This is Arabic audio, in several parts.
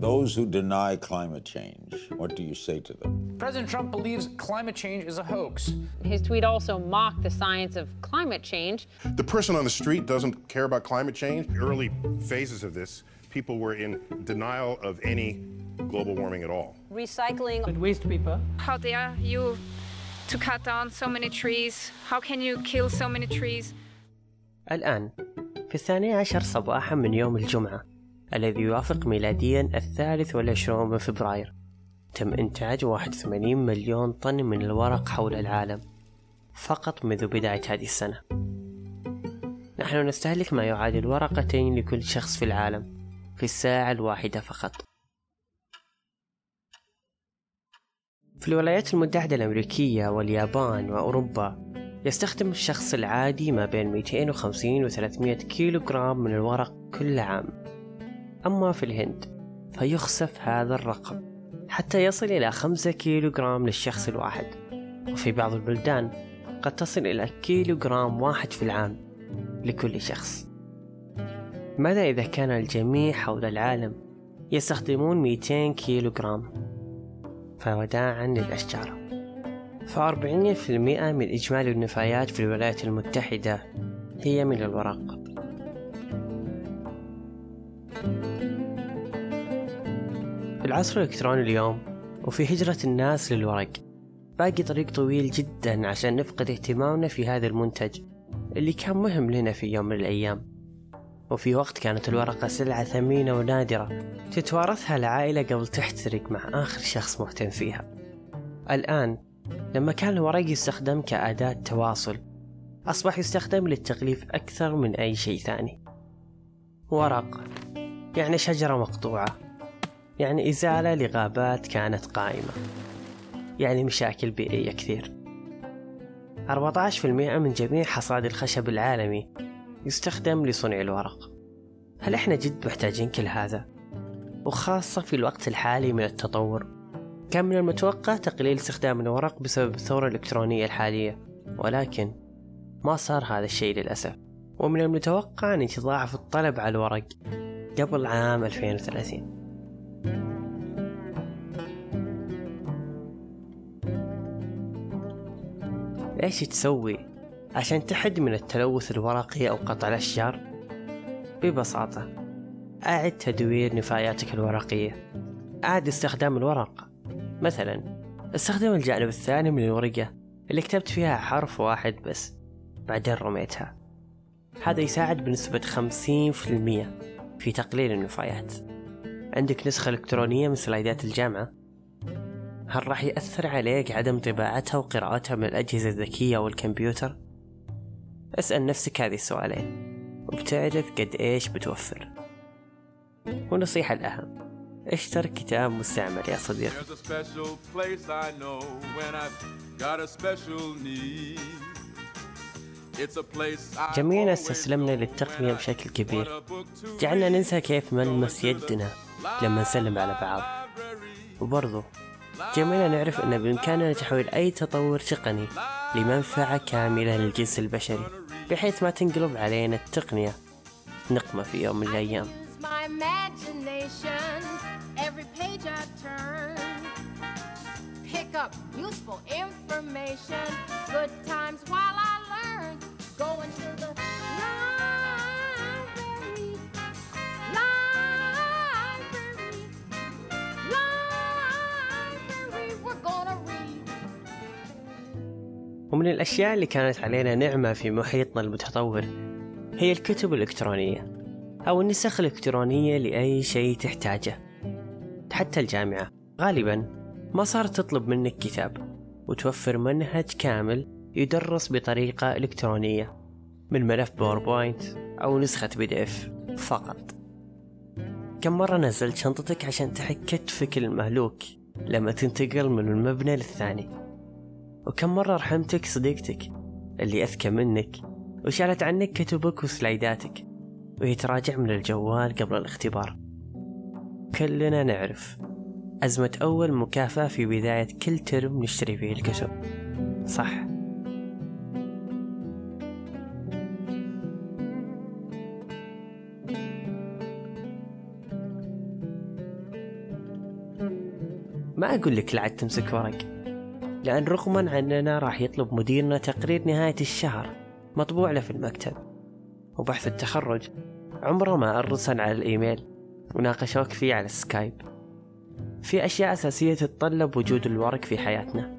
Those who deny climate change, what do you say to them? President Trump believes climate change is a hoax. His tweet also mocked the science of climate change. The person on the street doesn't care about climate change. Early phases of this, people were in denial of any global warming at all. Recycling with waste paper. How dare you to cut down so many trees? How can you kill so many trees? الآن في الثاني عشر صباحا من يوم الجمعة الذي يوافق ميلاديا الثالث والعشرون من فبراير. تم إنتاج 81 مليون طن من الورق حول العالم فقط منذ بداية هذه السنة. نحن نستهلك ما يعادل ورقتين لكل شخص في العالم في الساعة الواحدة فقط. في الولايات المتحدة الأمريكية واليابان وأوروبا يستخدم الشخص العادي ما بين 250 و 300 كيلو جرام من الورق كل عام. أما في الهند فينخفض هذا الرقم حتى يصل إلى 5 كيلو جرام للشخص الواحد. وفي بعض البلدان قد تصل إلى كيلو جرام واحد في العام لكل شخص. ماذا إذا كان الجميع حول العالم يستخدمون 200 كيلو جرام فوداعا للأشجار. فأربعين في المئة من إجمالي النفايات في الولايات المتحدة هي من الورق. في العصر الإلكتروني اليوم وفي هجرة الناس للورق. باقي طريق طويل جدا عشان نفقد اهتمامنا في هذا المنتج اللي كان مهم لنا في يوم من الأيام. وفي وقت كانت الورقة سلعة ثمينة ونادرة تتوارثها العائلة قبل تحترق مع آخر شخص مهتم فيها. الآن لما كان الورق يستخدم كأداة تواصل أصبح يستخدم للتغليف أكثر من أي شيء ثاني. ورق يعني شجرة مقطوعة. يعني إزالة لغابات كانت قائمة. يعني مشاكل بيئية كثير. 14% من جميع حصاد الخشب العالمي يستخدم لصنع الورق. هل إحنا جد محتاجين كل هذا؟ وخاصة في الوقت الحالي من التطور. كان من المتوقع تقليل استخدام الورق بسبب الثورة الإلكترونية الحالية. ولكن ما صار هذا الشيء للأسف. ومن المتوقع أن يتضاعف الطلب على الورق قبل عام 2030 إيش تسوي؟ عشان تحد من التلوث الورقي أو قطع الأشجار؟ ببساطة أعد تدوير نفاياتك الورقية. أعد استخدام الورق. مثلا استخدم الجانب الثاني من الورقة اللي كتبت فيها حرف واحد بس بعدين رميتها. هذا يساعد بنسبة خمسين في المية في تقليل النفايات. عندك نسخة إلكترونية من سلايدات الجامعة؟ هل راح يأثر عليك عدم طباعتها وقراءتها من الأجهزة الذكية والكمبيوتر؟ أسأل نفسك هذه السؤالين وبتعرف قد إيش بتوفر. ونصيحة الأهم اشتر كتاب مستعمل يا صديقي جميعنا استسلمنا للتقنية بشكل كبير. جعلنا ننسى كيف ملمس يدنا لما نسلم على بعض. وبرضو جميعنا نعرف أن بإمكاننا تحويل أي تطور تقني لمنفعة كاملة للجنس البشري بحيث ما تنقلب علينا التقنية نقمة في يوم من الأيام. Good times while I learn. Going to the ومن الأشياء اللي كانت علينا نعمة في محيطنا المتطور هي الكتب الإلكترونية أو النسخ الإلكترونية لأي شيء تحتاجه. حتى الجامعة غالبا ما صارت تطلب منك كتاب وتوفر منهج كامل يدرس بطريقة إلكترونية من ملف PowerPoint أو نسخة PDF فقط. كم مرة نزلت شنطتك عشان تحك كتفك المهلوك لما تنتقل من المبنى للثاني؟ وكم مرة رحمتك صديقتك اللي أذكى منك وشالت عنك كتبك وسلايداتك وهي تراجع من الجوال قبل الاختبار. كلنا نعرف أزمة أول مكافأة في بداية كل ترم نشتري فيه الكتب. صح؟ ما أقول لك لا تمسك ورق. لأن رغما عننا راح يطلب مديرنا تقرير نهاية الشهر مطبوع له في المكتب. وبحث التخرج عمره ما أرسل على الإيميل وناقشوك فيه على السكايب في أشياء أساسية تتطلب وجود الورق في حياتنا.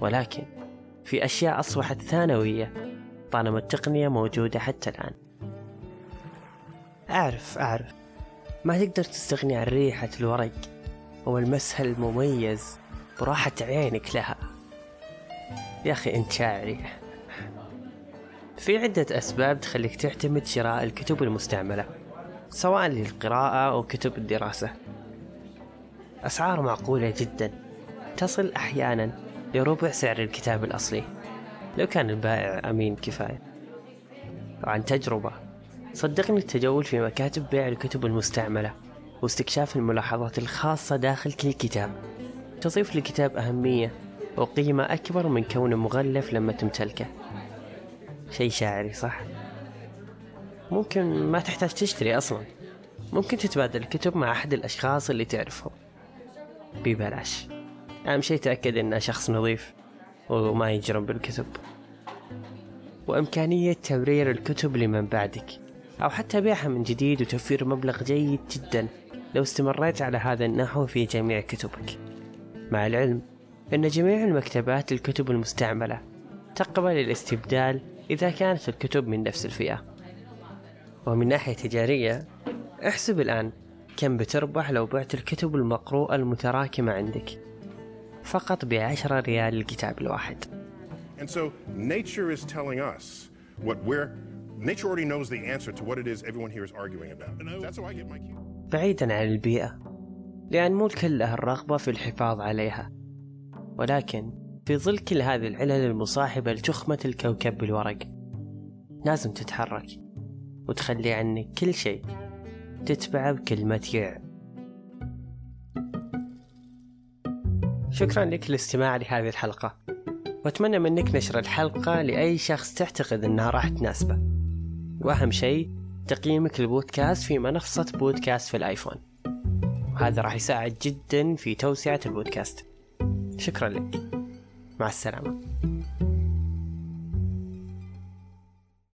ولكن في أشياء أصبحت ثانوية طالما التقنية موجودة حتى الآن. أعرف أعرف. ما تقدر تستغني عن ريحة الورق والمسح المميز براحة عينك لها. يا أخي أنت شاعري. في عدة أسباب تخليك تعتمد شراء الكتب المستعملة سواء للقراءة أو كتب الدراسة. أسعار معقولة جدا. تصل أحيانا لربع سعر الكتاب الأصلي. لو كان البائع أمين كفاية. وعن تجربة صدقني التجول في مكاتب بيع الكتب المستعملة واستكشاف الملاحظات الخاصة داخل كل كتاب. تضيف للكتاب أهمية وقيمة أكبر من كونه مغلف لما تمتلكه شيء شاعري صح؟ ممكن ما تحتاج تشتري أصلا. ممكن تتبادل الكتب مع أحد الأشخاص اللي تعرفهم. ببلاش. أهم شيء تأكد إنه شخص نظيف وما يجرم بالكتب. وإمكانية تبرير الكتب لمن بعدك. أو حتى بيعها من جديد وتوفير مبلغ جيد جدا لو استمريت على هذا النحو في جميع كتبك. مع العلم أن جميع المكتبات الكتب المستعملة تقبل الاستبدال إذا كانت الكتب من نفس الفئة ومن ناحية تجارية احسب الآن كم بتربح لو بعت الكتب المقروءة المتراكمة عندك فقط بعشرة ريال الكتاب الواحد And so nature is telling us what we're. Nature already knows the answer to what it is everyone here is arguing about. That's how I get my cue. بعيدا عن البيئة لأن مو الكل له الرغبة في الحفاظ عليها ولكن في ظل كل هذه العلل المصاحبة لتخمة الكوكب بالورق لازم تتحرك وتخلي عنك كل شيء تتبعه بكلمة يع شكرا لك للاستماع لهذه الحلقة وأتمنى منك نشر الحلقة لأي شخص تعتقد أنها راح تناسبه. وأهم شيء تقييمك للبودكاست في منصة بودكاست في الآيفون. وهذا راح يساعد جدا في توسعة البودكاست. شكرا لك. مع السلامة.